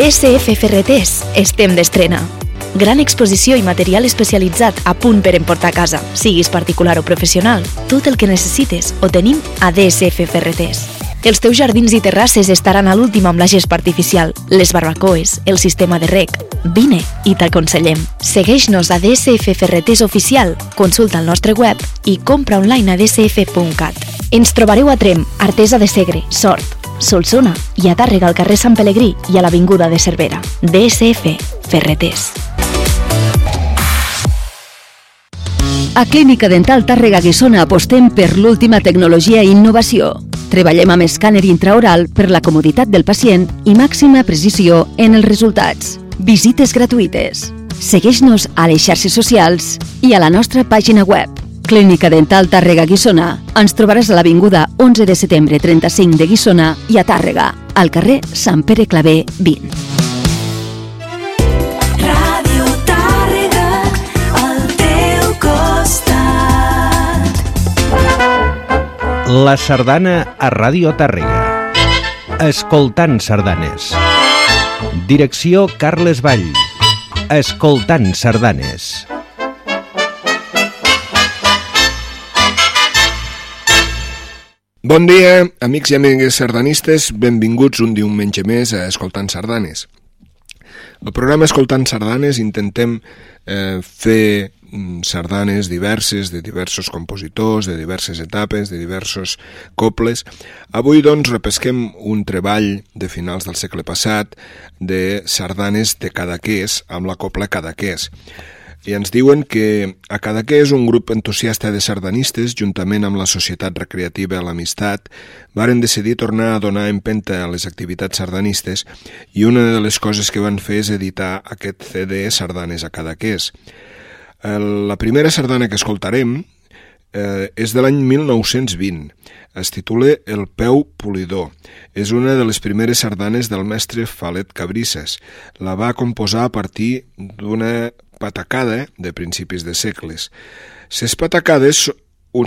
DSF Ferreters estem d'estrena. Gran exposició i material especialitzat a punt per emportar a casa, siguis particular o professional. Tot el que necessites ho tenim a DSF Ferreters. Els teus jardins i terrasses estaran a l'últim amb la gespa artificial, les barbacoes, el sistema de rec. Vine i t'aconsellem. Segueix-nos a DSF Ferreters Oficial, consulta el nostre web i compra online a dsf.cat. Ens trobareu a Trem, Artesa de Segre, Sort, Solsona i a Tàrrega al carrer Sant Pelegrí i a l'Avinguda de Cervera. DSF Ferreters. A Clínica Dental Tàrrega Guissona apostem per l'última tecnologia i innovació. Treballem amb escàner intraoral per la comoditat del pacient i màxima precisió en els resultats. Visites gratuïtes. Segueix-nos a les xarxes socials i a la nostra pàgina web. Clínica Dental Tàrrega Guissona. Ens trobaràs a l'Avinguda 11 de setembre 35 de Guissona i a Tàrrega, al carrer Sant Pere Clavé 20. Ràdio Tàrrega, al teu costat. La sardana a Ràdio Tàrrega. Escoltant sardanes. Direcció Carles Vall. Escoltant sardanes. Bon dia, amics i amigues sardanistes, benvinguts un diumenge més a Escoltant Sardanes. El programa Escoltant Sardanes intentem eh, fer mm, sardanes diverses, de diversos compositors, de diverses etapes, de diversos cobles. Avui, doncs, repesquem un treball de finals del segle passat de sardanes de Cadaqués amb la copla Cadaqués i ens diuen que a Cadaqués un grup entusiasta de sardanistes, juntament amb la Societat Recreativa L'Amistat, varen decidir tornar a donar empenta a les activitats sardanistes i una de les coses que van fer és editar aquest CD Sardanes a Cadaqués. La primera sardana que escoltarem eh, és de l'any 1920. Es titula El peu polidor. És una de les primeres sardanes del mestre Falet Cabrisses. La va composar a partir d'una patacada de principis de segles. Ses patacades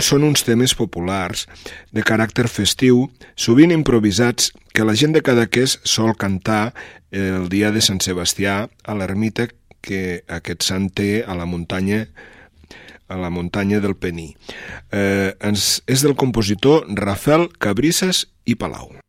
són uns temes populars de caràcter festiu, sovint improvisats, que la gent de Cadaqués sol cantar el dia de Sant Sebastià a l'ermita que aquest sant té a la muntanya a la muntanya del Pení. Eh, ens, és del compositor Rafael Cabrisses i Palau.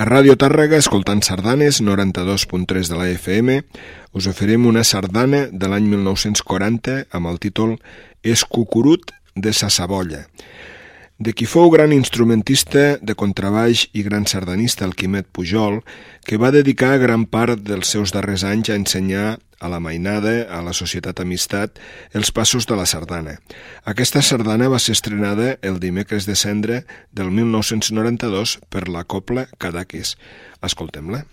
A Ràdio Tàrrega, escoltant sardanes, 92.3 de la FM, us oferim una sardana de l'any 1940 amb el títol Es cucurut de sa Sabolla, de qui fou gran instrumentista de contrabaix i gran sardanista el Quimet Pujol, que va dedicar gran part dels seus darrers anys a ensenyar a la mainada, a la Societat Amistat, els passos de la sardana. Aquesta sardana va ser estrenada el dimecres de cendre del 1992 per la Copla Cadaqués. Escoltem-la.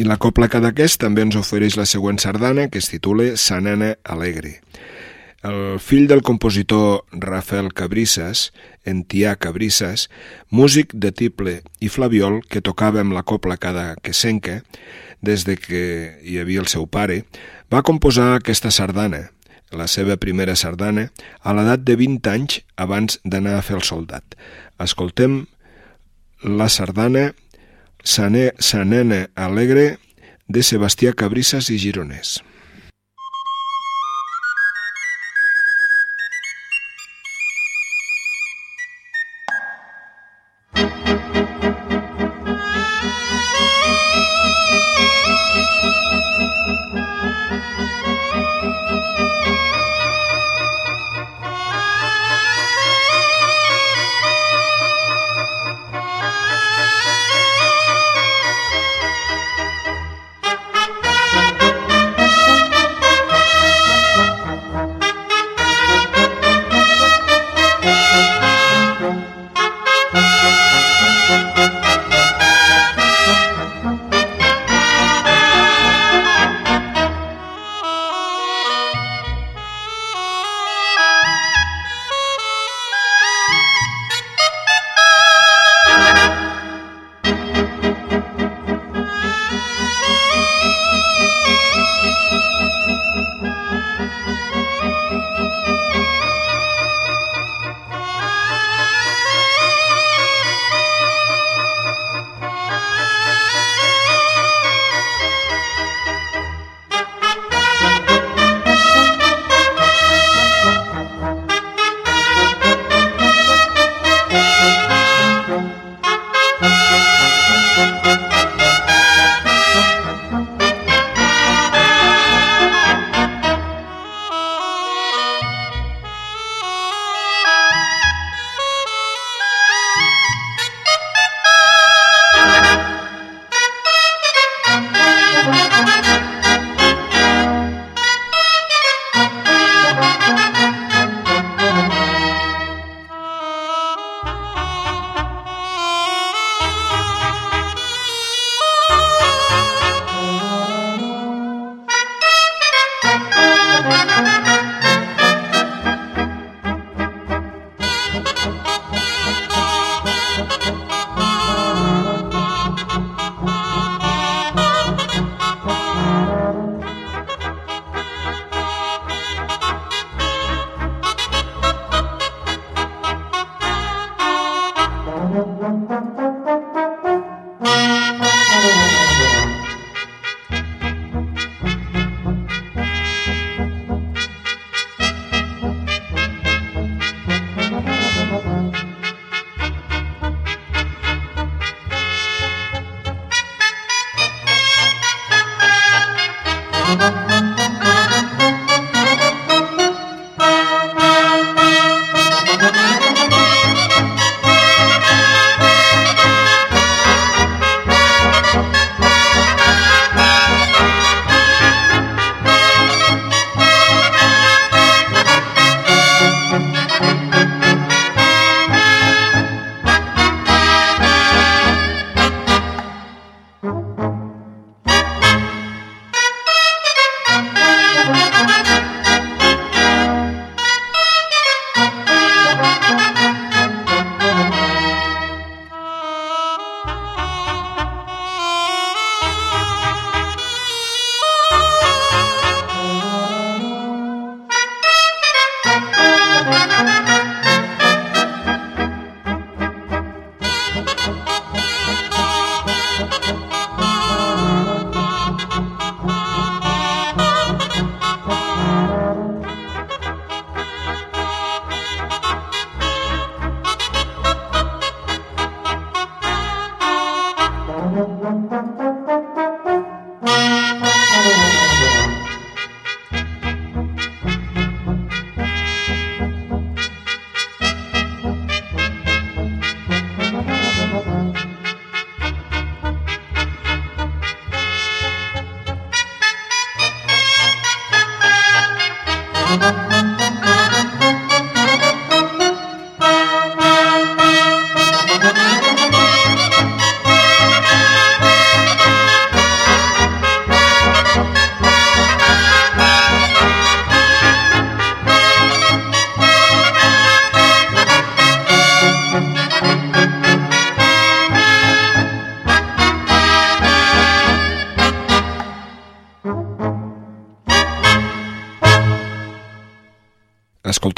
I la Copla Cadaqués també ens ofereix la següent sardana que es titula Sa nena alegre. El fill del compositor Rafael Cabrisses, Entià Cabrisses, músic de tiple i flaviol que tocava amb la copla cada quesenca, des de que hi havia el seu pare, va composar aquesta sardana, la seva primera sardana, a l'edat de 20 anys abans d'anar a fer el soldat. Escoltem la sardana Sa, ne Sa nena alegre de Sebastià Cabrisses i Gironès.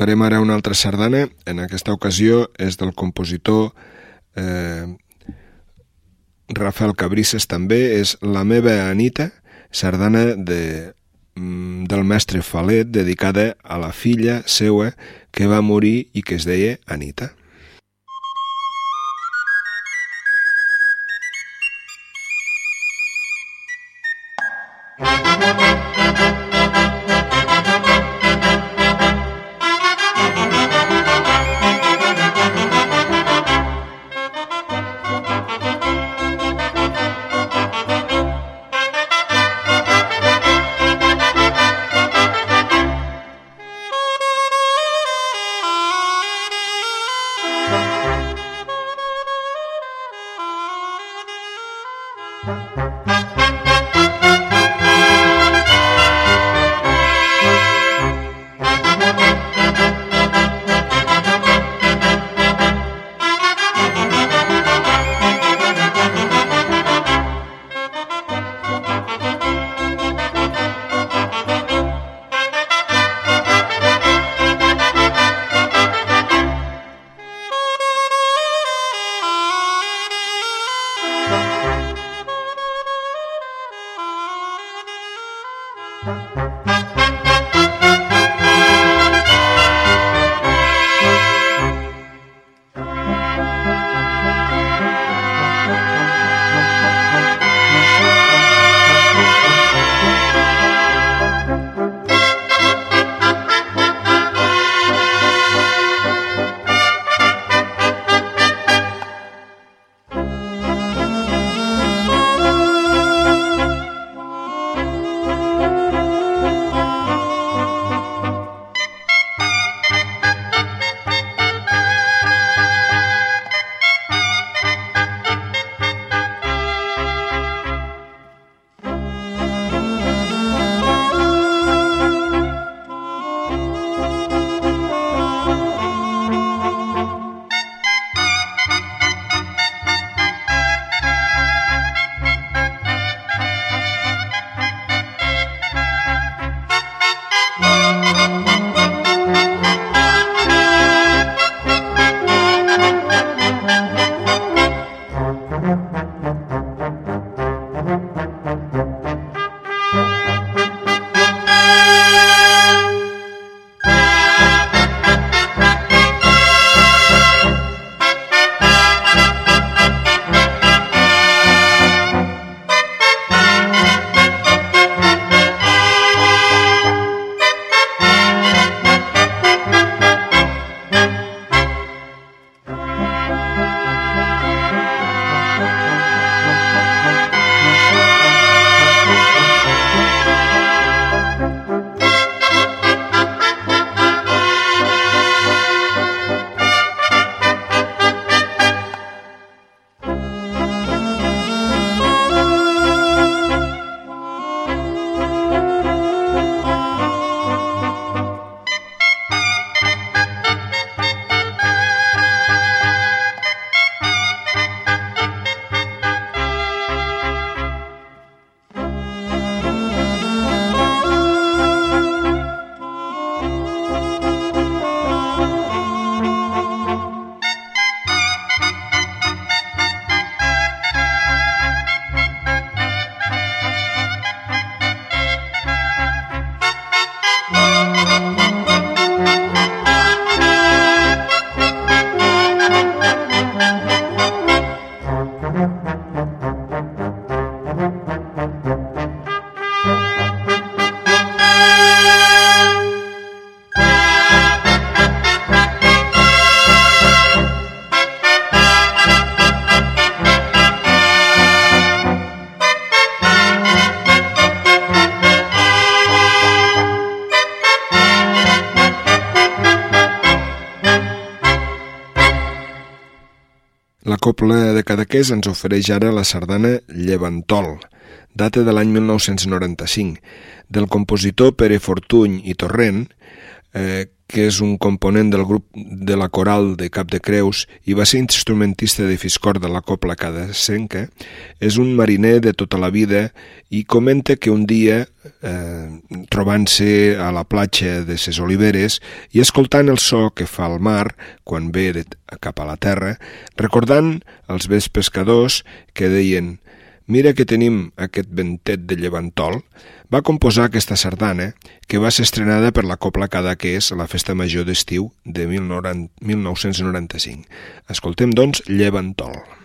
Escoltarem ara una altra sardana, en aquesta ocasió és del compositor eh, Rafael Cabrisses també, és La meva Anita, sardana de, mm, del mestre Falet dedicada a la filla seua que va morir i que es deia Anita. Cadaqués ens ofereix ara la sardana Llevantol, data de l'any 1995, del compositor Pere Fortuny i Torrent, eh, que és un component del grup de la coral de Cap de Creus i va ser instrumentista de Fiscor de la Copla Cadasenca, és un mariner de tota la vida i comenta que un dia, eh, trobant-se a la platja de ses Oliveres i escoltant el so que fa el mar quan ve de, cap a la terra, recordant els vells pescadors que deien «Mira que tenim aquest ventet de llevantol», va composar aquesta sardana que va ser estrenada per la Copla Cadaqués a la Festa Major d'Estiu de 1995. Escoltem, doncs, Llevantol.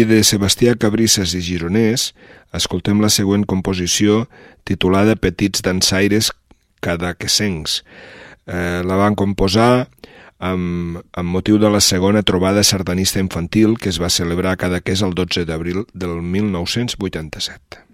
I de Sebastià Cabrisses i Gironès escoltem la següent composició titulada Petits dansaires cadaquesencs. Eh, la van composar amb, amb motiu de la segona trobada sardanista infantil que es va celebrar a Cadaqués el 12 d'abril del 1987.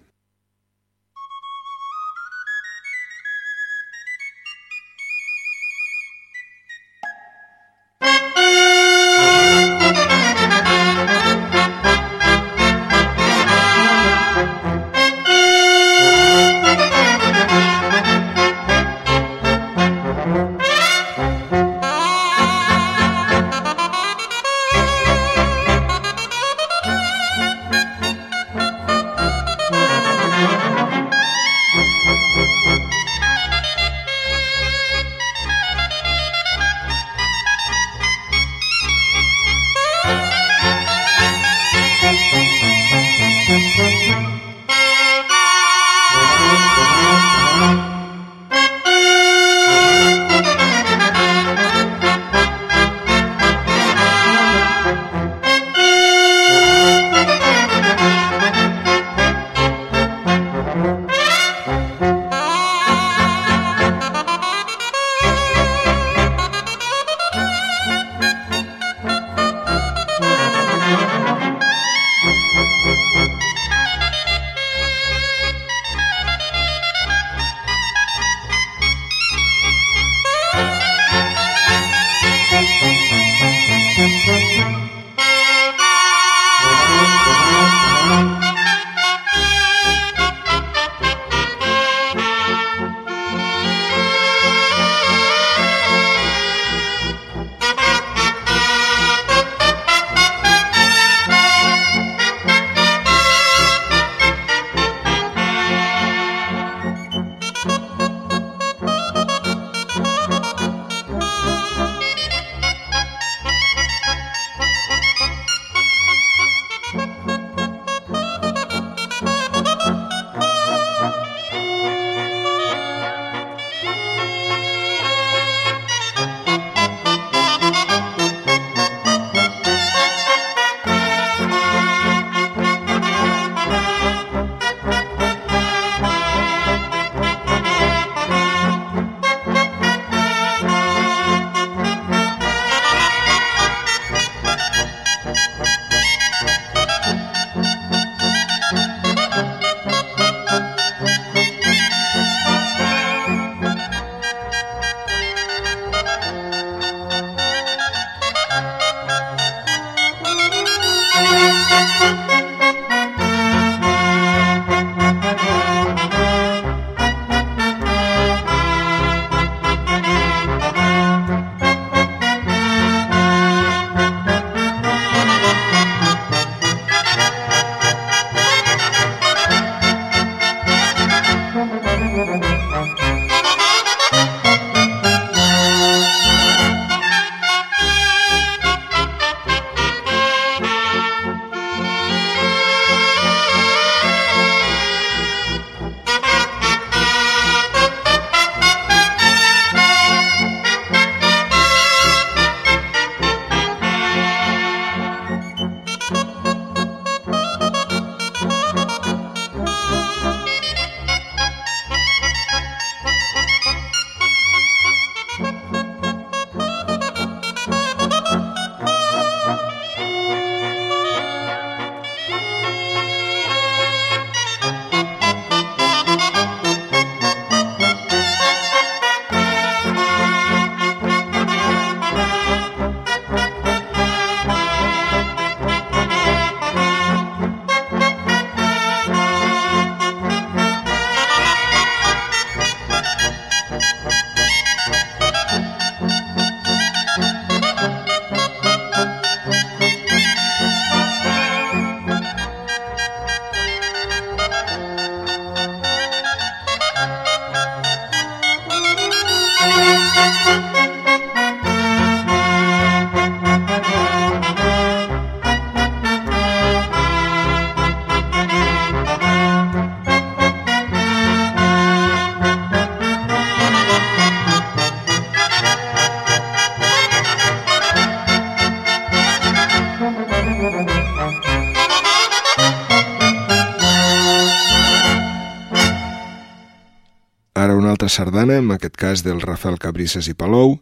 Altra sardana, en aquest cas del Rafael Cabrisses i Palou,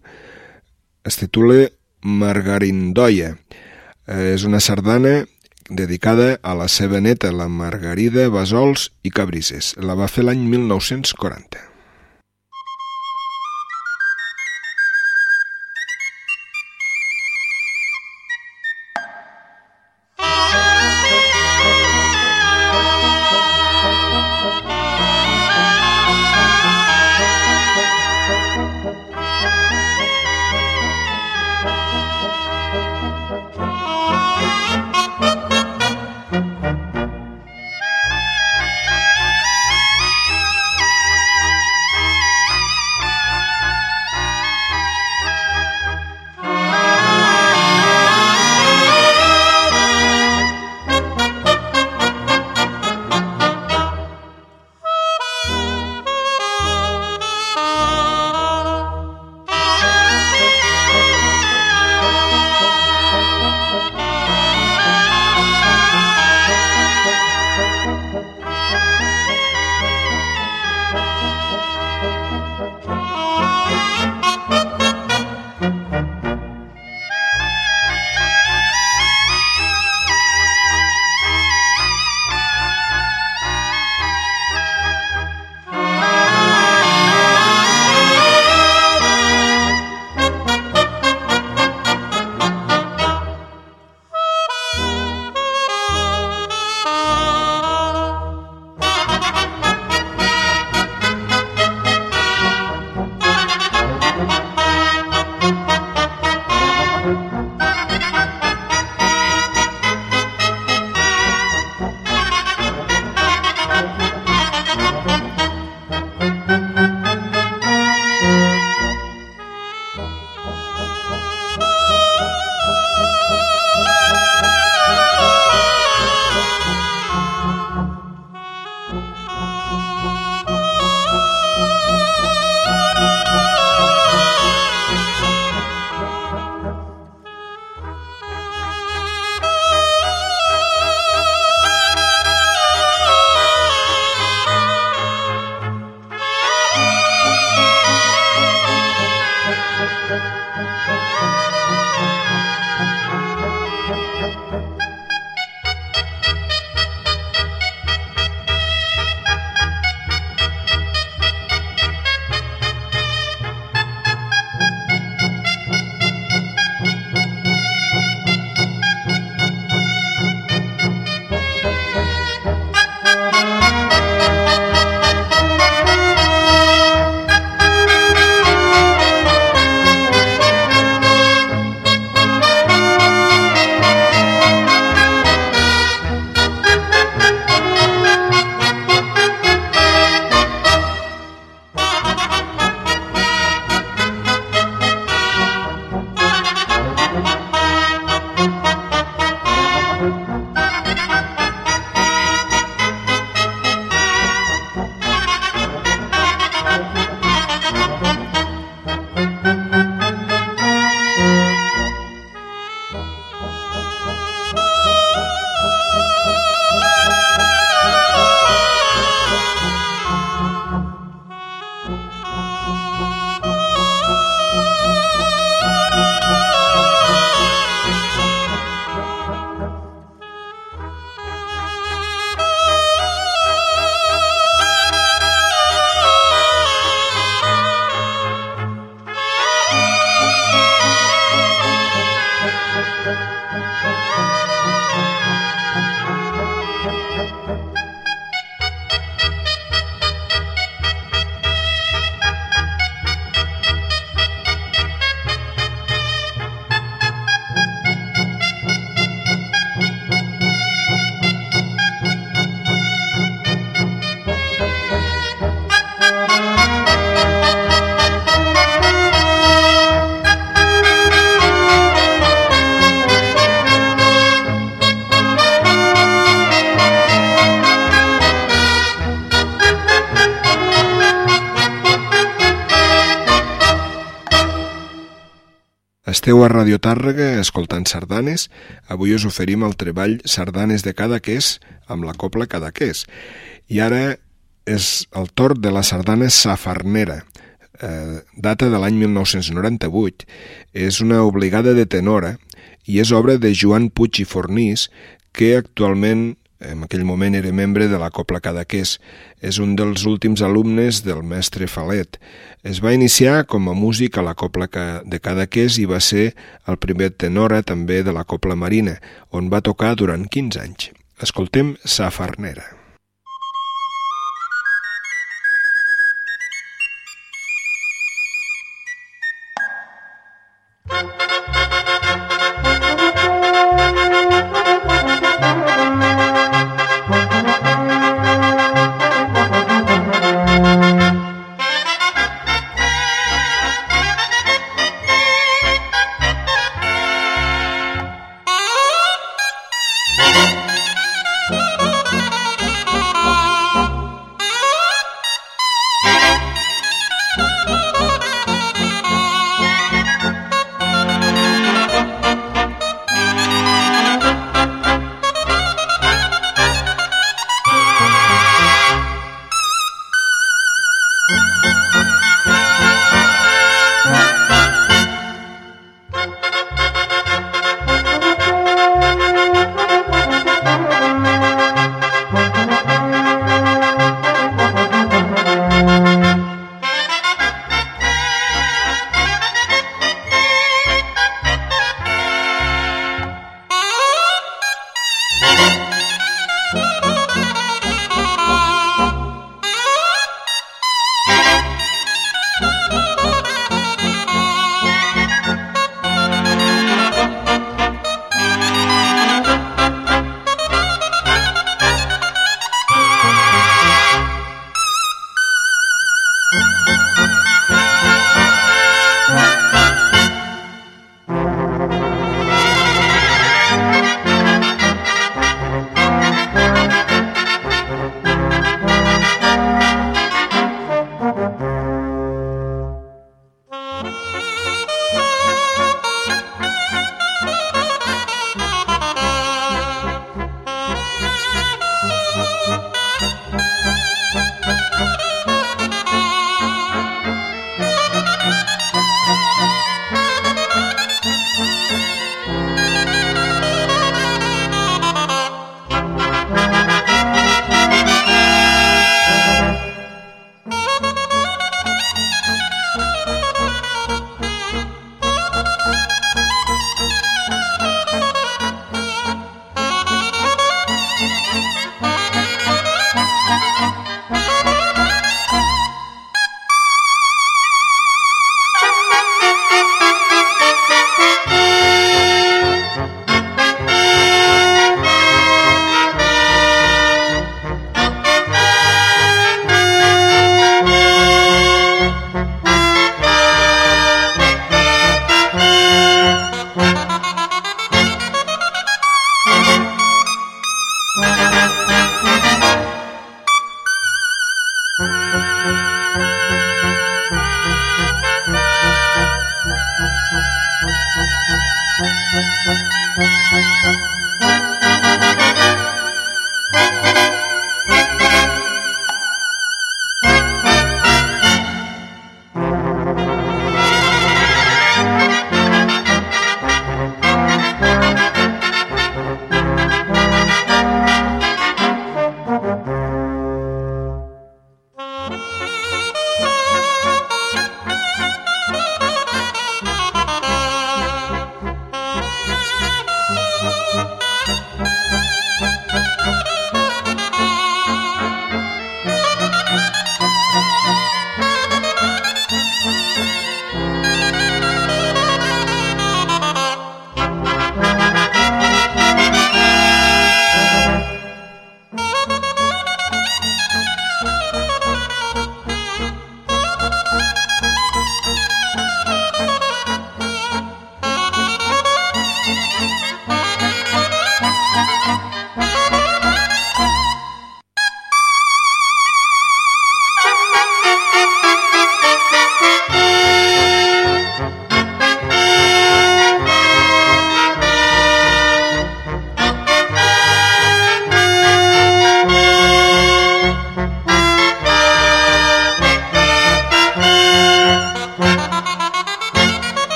es titula Margarindoia. Eh, és una sardana dedicada a la seva neta, la Margarida Basols i Cabrisses. La va fer l'any 1940. A Radio Tàrrega escoltant sardanes. Avui us oferim el treball Sardanes de Cadaqués amb la copla Cadaqués. I ara és el torn de la sardana safarnera, eh, data de l'any 1998. És una obligada de tenora i és obra de Joan Puig i Fornís, que actualment en aquell moment era membre de la Copla Cadaqués. És un dels últims alumnes del mestre Falet. Es va iniciar com a músic a la Copla de Cadaqués i va ser el primer tenora també de la Copla Marina, on va tocar durant 15 anys. Escoltem Sa Farnera.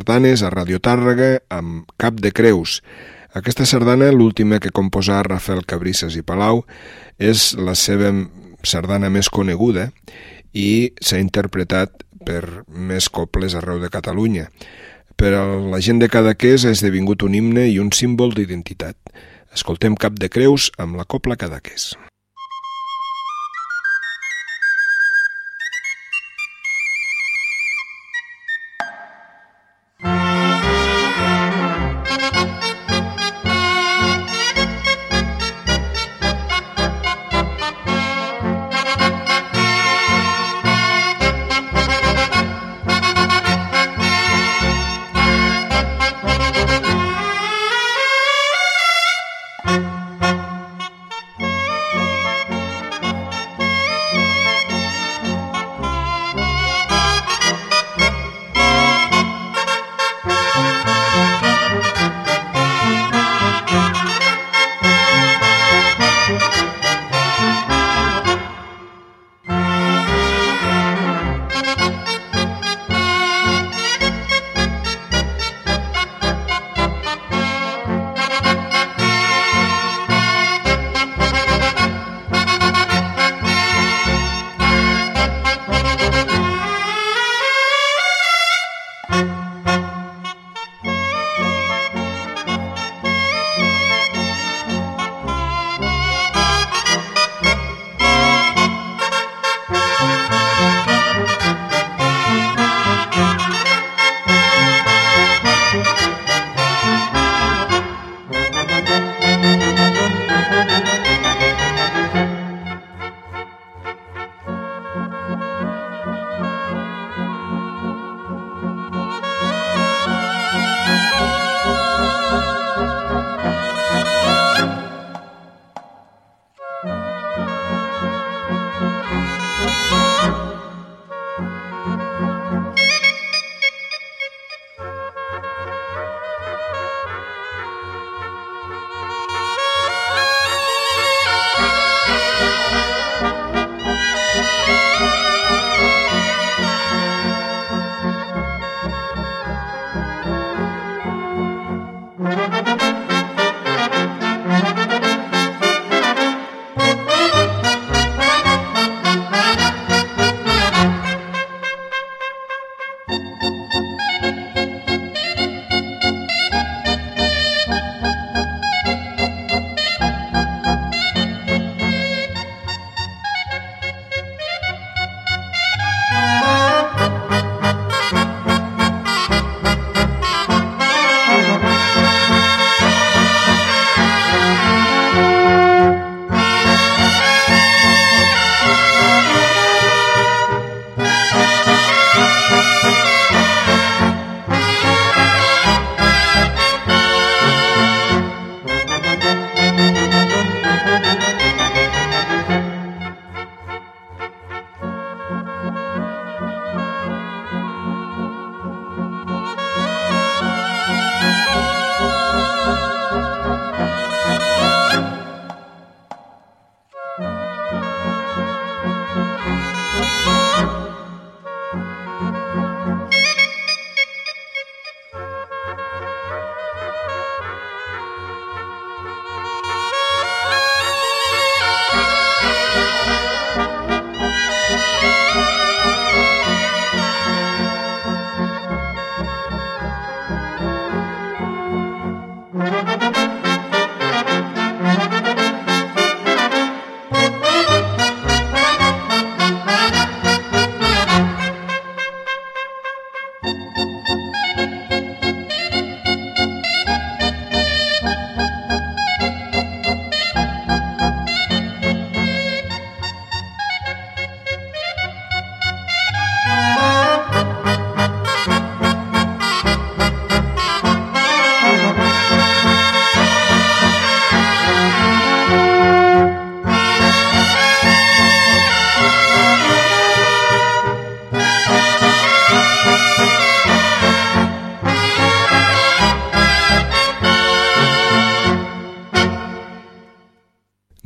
Sardanes a Radio Tàrrega amb Cap de Creus. Aquesta sardana, l'última que composà Rafael Cabrisses i Palau, és la seva sardana més coneguda i s'ha interpretat per més cobles arreu de Catalunya. Per a la gent de Cadaqués ha esdevingut un himne i un símbol d'identitat. Escoltem Cap de Creus amb la copla Cadaqués.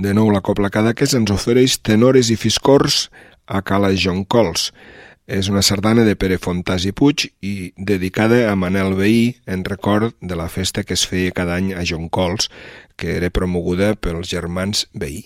De nou la Copla Cadaqués ens ofereix tenores i fiscors a Cala Joncols. És una sardana de Pere Fontàs i Puig i dedicada a Manel Veí en record de la festa que es feia cada any a Joncols, que era promoguda pels germans Veí.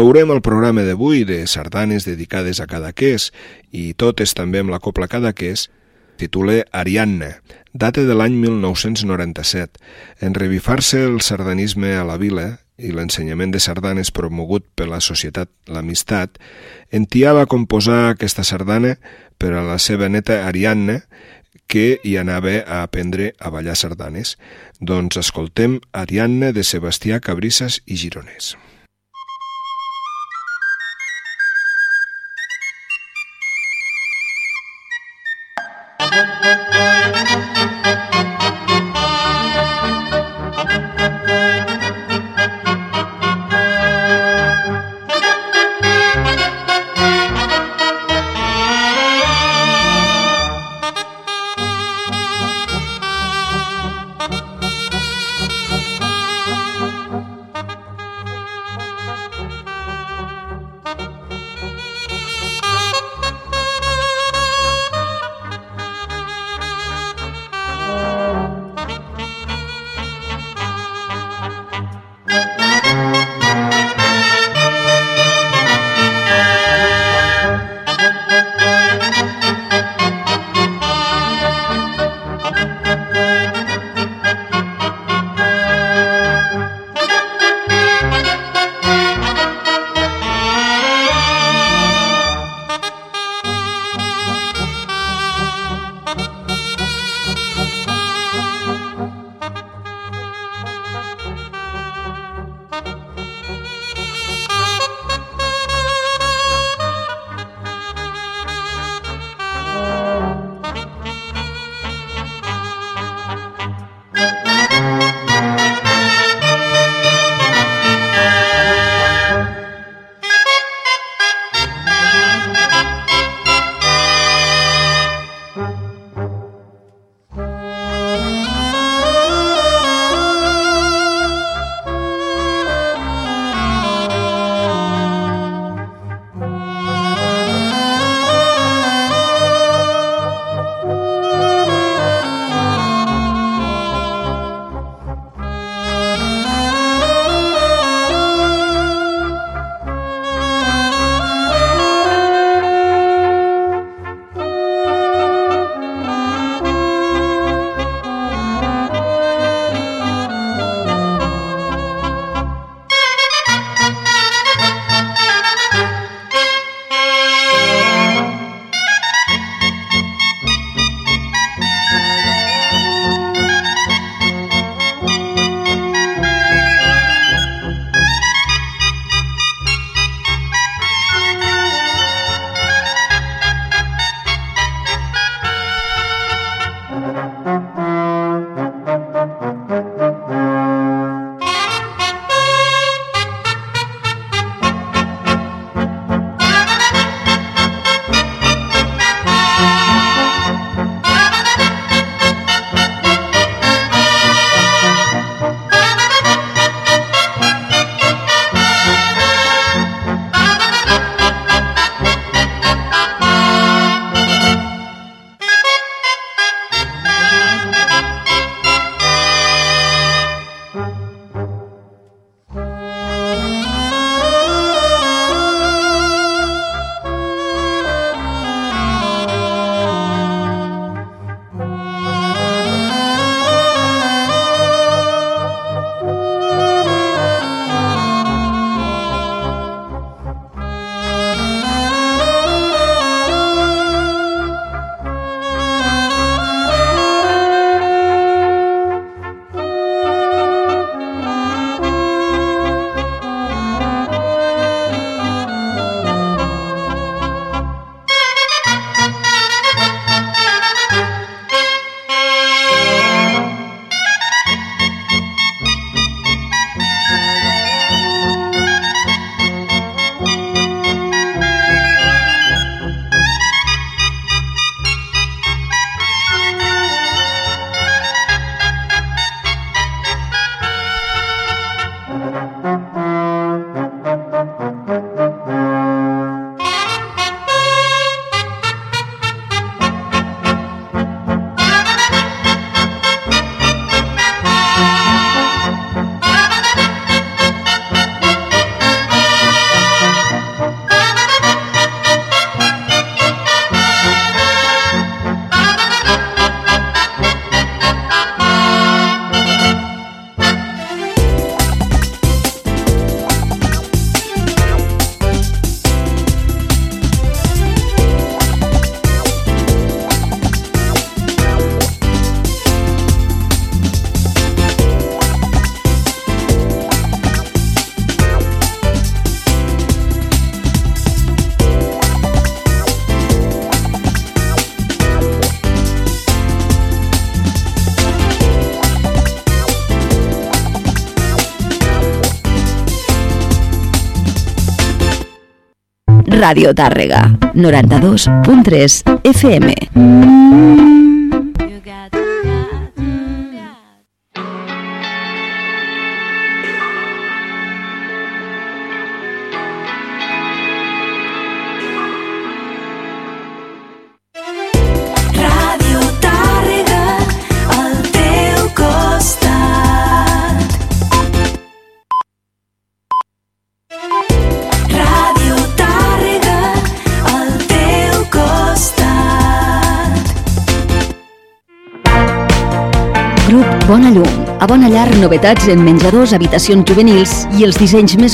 Clourem el programa d'avui de sardanes dedicades a Cadaqués i totes també amb la Copla Cadaqués titula Ariadna, data de l'any 1997. En revifar-se el sardanisme a la vila i l'ensenyament de sardanes promogut per la societat L'Amistat, en Tià va composar aquesta sardana per a la seva neta Ariadna, que hi anava a aprendre a ballar sardanes. Doncs escoltem Ariadna de Sebastià Cabrisses i Gironès. Ràdio Tàrrega, 92.3 FM. Novetats en menjadors, habitacions juvenils i els dissenys més